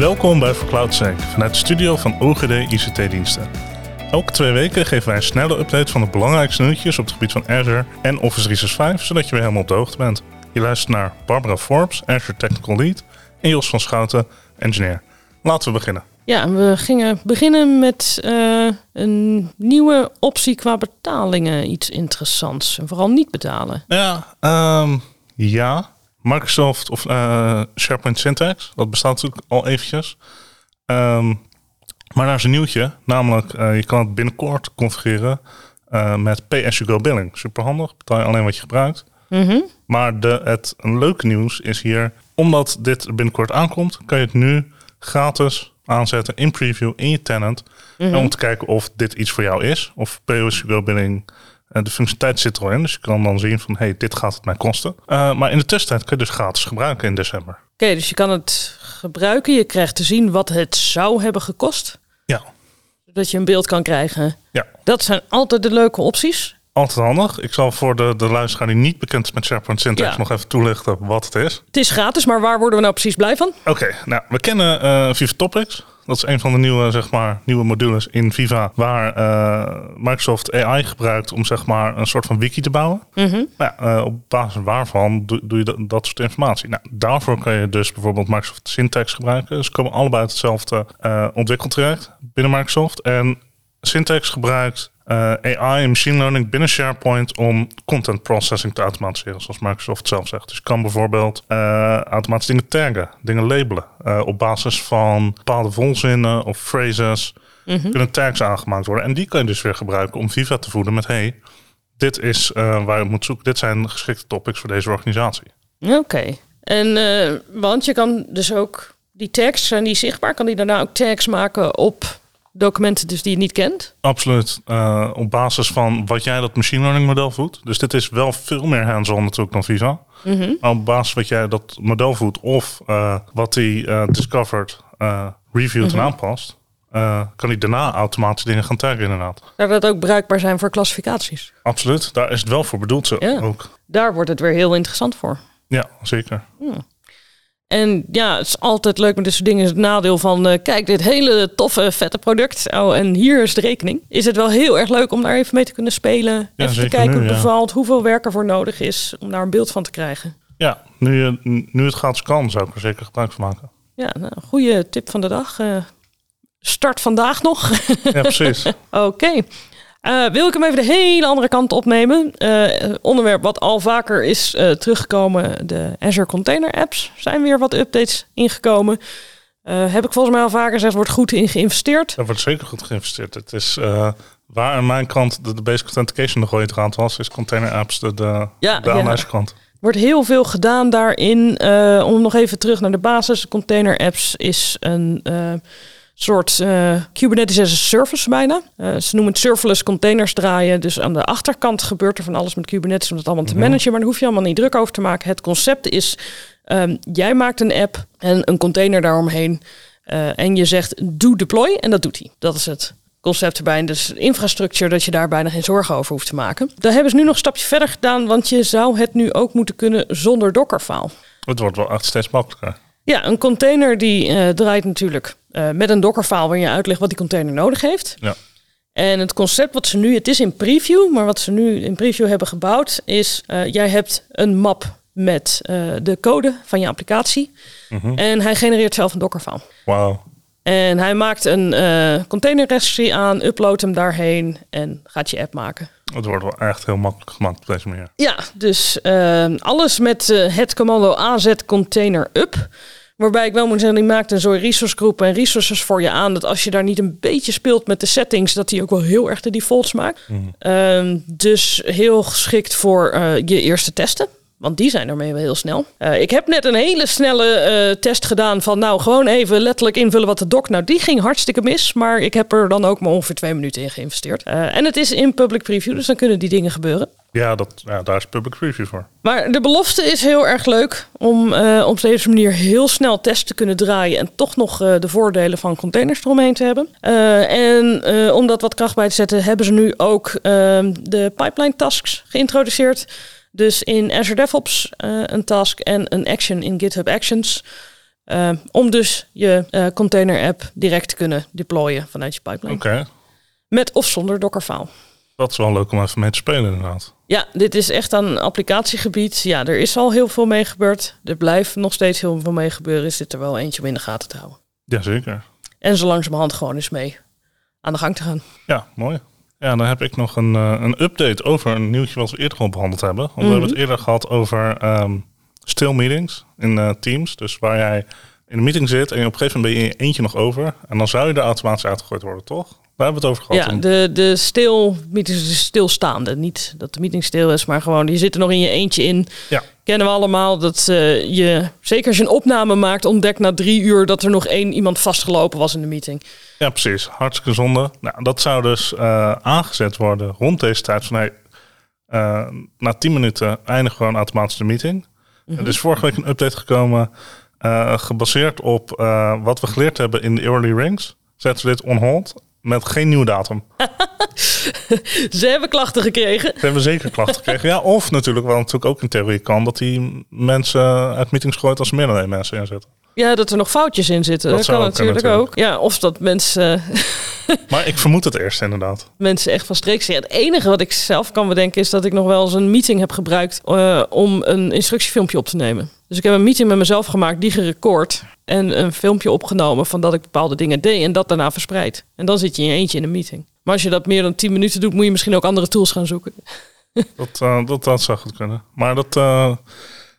Welkom bij VerCloudSync vanuit de studio van OGD ICT-diensten. Elke twee weken geven wij een snelle update van de belangrijkste nieuwtjes op het gebied van Azure en Office 365, zodat je weer helemaal op de hoogte bent. Je luistert naar Barbara Forbes, Azure Technical Lead, en Jos van Schouten, engineer. Laten we beginnen. Ja, we gingen beginnen met uh, een nieuwe optie qua betalingen. Iets interessants. En vooral niet betalen. Ja, um, ja. Microsoft of uh, SharePoint Syntax. Dat bestaat natuurlijk al eventjes. Um, maar daar is een nieuwtje. Namelijk, uh, je kan het binnenkort configureren met pay-as-you-go billing. Super handig. Betaal je alleen wat je gebruikt. Mm -hmm. Maar de, het een leuke nieuws is hier... omdat dit binnenkort aankomt... kan je het nu gratis aanzetten in preview in je tenant. Mm -hmm. Om te kijken of dit iets voor jou is. Of pay-as-you-go billing de functionaliteit zit er al in, dus je kan dan zien van hey, dit gaat het mij kosten. Uh, maar in de tussentijd kun je dus gratis gebruiken in december. Oké, okay, dus je kan het gebruiken. Je krijgt te zien wat het zou hebben gekost. Ja. Zodat je een beeld kan krijgen. Ja. Dat zijn altijd de leuke opties. Altijd handig. Ik zal voor de, de luisteraar die niet bekend is met SharePoint Syntax ja. nog even toelichten wat het is. Het is gratis, maar waar worden we nou precies blij van? Oké, okay, nou, we kennen uh, Viva Topics. Dat is een van de nieuwe, zeg maar, nieuwe modules in Viva waar uh, Microsoft AI gebruikt om zeg maar, een soort van wiki te bouwen. Mm -hmm. nou, uh, op basis waarvan doe, doe je dat, dat, soort informatie. Nou, daarvoor kan je dus bijvoorbeeld Microsoft Syntax gebruiken. Ze komen allebei uit hetzelfde uh, ontwikkeltraject binnen Microsoft. En Syntax gebruikt uh, AI en machine learning binnen SharePoint om content processing te automatiseren, zoals Microsoft zelf zegt. Dus je kan bijvoorbeeld uh, automatisch dingen taggen, dingen labelen. Uh, op basis van bepaalde volzinnen of phrases mm -hmm. kunnen tags aangemaakt worden. En die kan je dus weer gebruiken om Viva te voeden met hey, dit is waar je moet zoeken. Dit zijn geschikte topics voor deze organisatie. Oké. Okay. En want je kan dus ook die tags, zijn die zichtbaar? Kan die daarna ook tags maken op documenten dus die je niet kent? Absoluut. Uh, op basis van wat jij dat machine learning model voedt. Dus dit is wel veel meer hands-on natuurlijk dan Visa. Mm -hmm. Maar op basis wat jij dat model voedt of uh, wat hij uh, discovered, reviewt Mhm. en aanpast, kan hij daarna automatisch dingen gaan taggen inderdaad. Zou dat ook bruikbaar zijn voor klassificaties? Absoluut. Daar is het wel voor bedoeld zo Ja. ook. Daar wordt het weer heel interessant voor. Ja, zeker. En ja, het is altijd leuk met dit soort dingen. Is het nadeel van, eh, kijk, dit hele toffe, vette product. Oh, en hier is de rekening. Is het wel heel erg leuk om daar even mee te kunnen spelen. even te kijken nu, hoe het ja. bevalt, hoeveel werk ervoor nodig is om daar een beeld van te krijgen. Ja, nu, je, nu het gratis kan, zou ik er zeker gebruik van maken. Ja, nou, een goede tip van de dag. Eh, start vandaag nog. Ja, precies. Oké. Eh, wil ik hem even de hele andere kant opnemen? Eh, onderwerp wat al vaker is eh, teruggekomen. De Azure Container Apps zijn weer wat updates ingekomen. Heb ik volgens mij al vaker gezegd, wordt goed in geïnvesteerd. Daar wordt zeker goed geïnvesteerd. Het is waar aan mijn kant de, de basic authentication de rode draad was, is container apps de, de, Ja, de ja. aanwijzerkant. wordt heel veel gedaan daarin. Om nog even terug naar de basis. Container Apps is een soort eh, Kubernetes as a service bijna. Eh, ze noemen het serverless containers draaien. Dus aan de achterkant gebeurt er van alles met Kubernetes om dat allemaal te Mhm. managen. Maar daar hoef je allemaal niet druk over te maken. Het concept is, ehm, jij maakt een app en een container daaromheen. eh, en je zegt doe deploy en dat doet hij. Dat is het concept erbij. Dus infrastructuur dat je daar bijna geen zorgen over hoeft te maken. Daar hebben ze nu nog een stapje verder gedaan. Want je zou het nu ook moeten kunnen zonder Dockerfile. Het wordt wel echt steeds makkelijker. Ja, een container die eh, draait natuurlijk eh, met een Dockerfile waarin je uitlegt wat die container nodig heeft. Ja. En het concept wat ze nu, het is in preview, maar wat ze nu in preview hebben gebouwd, is eh, jij hebt een map met de code van je applicatie. Mhm. En hij genereert zelf een Dockerfile. Wauw. En hij maakt een containerregistry aan, uploadt hem daarheen en gaat je app maken. Het wordt wel echt heel makkelijk gemaakt op deze manier. Ja, dus eh, alles met eh, het commando AZ container up. Waarbij ik wel moet zeggen, die maakt een soort resource groep en resources voor je aan. Dat als je daar niet een beetje speelt met de settings, dat die ook wel heel erg de defaults maakt. Mhm. Ehm, dus heel geschikt voor eh, je eerste testen. Want die zijn daarmee wel heel snel. Eh, ik heb net een hele snelle eh, test gedaan van nou gewoon even letterlijk invullen wat de doc. Nou, die ging hartstikke mis. Maar ik heb er dan ook maar ongeveer twee minuten in geïnvesteerd. Eh, en het is in public preview, dus dan kunnen die dingen gebeuren. Ja, dat, ja, daar is public review voor. Maar de belofte is heel erg leuk om op deze manier heel snel tests te kunnen draaien en toch nog de voordelen van containers eromheen te hebben. En om dat wat kracht bij te zetten, hebben ze nu ook ehm, de pipeline tasks geïntroduceerd. Dus in Azure DevOps eh, een task en een action in GitHub Actions. Uh, om dus je uh, container app direct te kunnen deployen vanuit je pipeline. Oké. Met of zonder Dockerfile. Dat is wel leuk om even mee te spelen inderdaad. Ja, dit is echt een applicatiegebied. Ja, er is al heel veel mee gebeurd. Er blijft nog steeds heel veel mee gebeuren. Is dit er wel eentje om in de gaten te houden. Jazeker. En zo langzamerhand gewoon eens mee aan de gang te gaan. Ja, mooi. Ja, dan heb ik nog een, uh, een update over een nieuwtje wat we eerder al behandeld hebben. Want Mhm. we hebben het eerder gehad over um, still meetings in uh, Teams. Dus waar jij in een meeting zit en je op een gegeven moment ben je eentje nog over. En dan zou je er automatisch uitgegooid worden, toch? Daar hebben we het over gehad. Ja, de, de stil meetings, de stilstaande. Niet dat de meeting stil is, maar gewoon je zit er nog in je eentje in. Ja. Kennen we allemaal dat uh, je, zeker als je een opname maakt, ontdekt na drie uur dat er nog één iemand vastgelopen was in de meeting. Ja, precies. Hartstikke zonde. Nou, dat zou dus uh, aangezet worden rond deze tijd. Van, hey, uh, na 10 minuten eindigt gewoon automatisch de meeting. Mm -hmm. Er is vorige week een update gekomen, uh, gebaseerd op wat we geleerd hebben in de early rings. Zetten we dit on hold met geen nieuwe datum. Ze hebben klachten gekregen. Ze hebben zeker klachten gekregen. Ja, of natuurlijk, wat natuurlijk ook in theorie kan, dat die mensen uit meetings gooit als er meer dan één mensen in zitten. Ja, dat er nog foutjes in zitten. Dat, dat kan natuurlijk, natuurlijk ook. Ja, of dat mensen. maar ik vermoed het eerst inderdaad. Mensen echt van streek zijn. Het enige wat ik zelf kan bedenken is dat ik nog wel eens een meeting heb gebruikt uh, om een instructiefilmpje op te nemen. Dus ik heb een meeting met mezelf gemaakt, die gerecord en een filmpje opgenomen van dat ik bepaalde dingen deed en dat daarna verspreid. En dan zit je in je eentje in een meeting. Maar als je dat meer dan 10 minuten doet, moet je misschien ook andere tools gaan zoeken. Dat, uh, dat, dat zou goed kunnen. Maar dat, uh,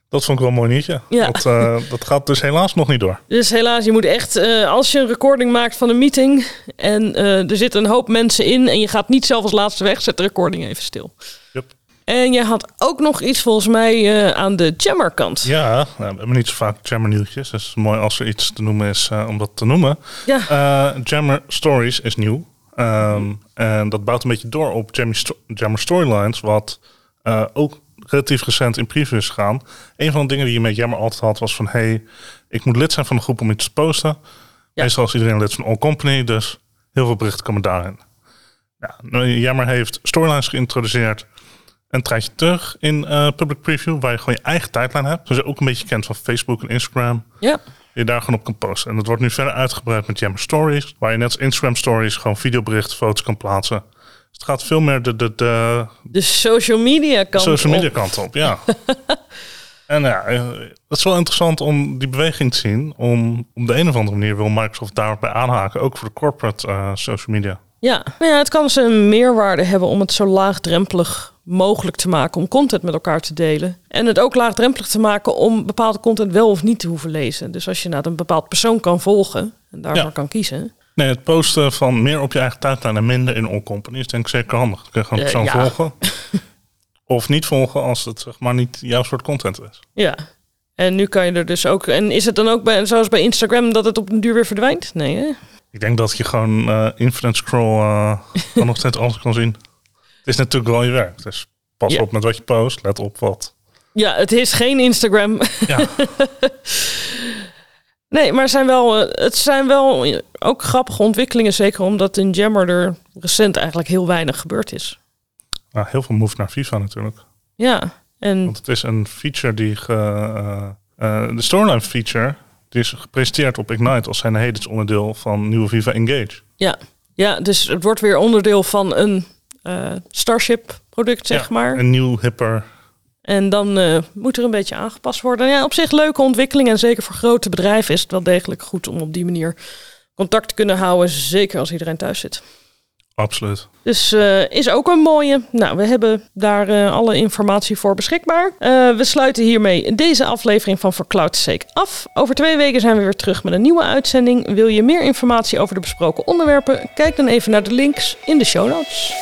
dat vond ik wel een mooi nieuwtje. Ja. Dat, uh, dat gaat dus helaas nog niet door. Dus helaas, je moet echt, als je een recording maakt van een meeting en er zitten een hoop mensen in en je gaat niet zelf als laatste weg, zet de recording even stil. Yep. En je had ook nog iets volgens mij uh, aan de jammer kant. Ja, nou, we hebben niet zo vaak jammer nieuwtjes. Dus is mooi als er iets te noemen is uh, om dat te noemen. Ja. Uh, jammer Stories is nieuw. Um, en dat bouwt een beetje door op Jammer, sto jammer Storylines, wat ook relatief recent in preview is gegaan. Een van de dingen die je met Jammer altijd had was van... hey, ik moet lid zijn van de groep om iets te posten. Ja. Meestal is iedereen lid van All Company, dus heel veel berichten komen daarin. Ja, Jammer heeft Storylines geïntroduceerd een tijdje terug in uh, public preview, waar je gewoon je eigen tijdlijn hebt. Zoals je ook een beetje kent van Facebook en Instagram. Ja. Je daar gewoon op kan posten. En dat wordt nu verder uitgebreid met Jammer Stories, waar je net als Instagram Stories gewoon videoberichten, foto's kan plaatsen. Dus het gaat veel meer de, de, de, de social media kant social media op. kant op. Ja. en ja, het is wel interessant om die beweging te zien. Om op de een of andere manier wil Microsoft daarbij aanhaken, ook voor de corporate uh, social media. Ja. ja, het kan ze een meerwaarde hebben om het zo laagdrempelig mogelijk te maken om content met elkaar te delen. En het ook laagdrempelig te maken om bepaalde content wel of niet te hoeven lezen. Dus als je naar een bepaald persoon kan volgen en daarvoor ja. kan kiezen. Nee, het posten van meer op je eigen tijdlijn en minder in all company is denk ik zeker handig. Dan kun je gewoon een persoon uh, ja. volgen. of niet volgen als het zeg maar niet jouw soort content is. Ja. En nu kan je er dus ook. En is het dan ook bij, zoals bij Instagram dat het op een duur weer verdwijnt? Nee, hè? Ik denk dat je gewoon uh, infinite scroll uh, nog steeds alles kan zien. Het is natuurlijk wel je werk. Dus pas ja. op met wat je post. Let op wat. Ja, het is geen Instagram. Ja. nee, maar zijn, wel, het zijn wel ook grappige ontwikkelingen. Zeker omdat in Jammer er recent eigenlijk heel weinig gebeurd is. Nou, heel veel move naar FIFA natuurlijk. Ja. En... Want het is een feature die... Ge, uh, uh, de storyline feature... Die is gepresenteerd op Ignite als zijn hedens onderdeel van nieuwe FIFA Engage. Ja. ja, dus het wordt weer onderdeel van een Starship product, zeg ja, maar. Een nieuw, hipper. En dan uh, moet er een beetje aangepast worden. Ja, op zich leuke ontwikkeling. En zeker voor grote bedrijven is het wel degelijk goed om op die manier contact te kunnen houden. Zeker als iedereen thuis zit. Absoluut. Dus uh, is ook een mooie. Nou, we hebben daar uh, alle informatie voor beschikbaar. Uh, we sluiten hiermee deze aflevering van For Cloud's Sake af. Over twee weken zijn we weer terug met een nieuwe uitzending. Wil je meer informatie over de besproken onderwerpen? Kijk dan even naar de links in de show notes.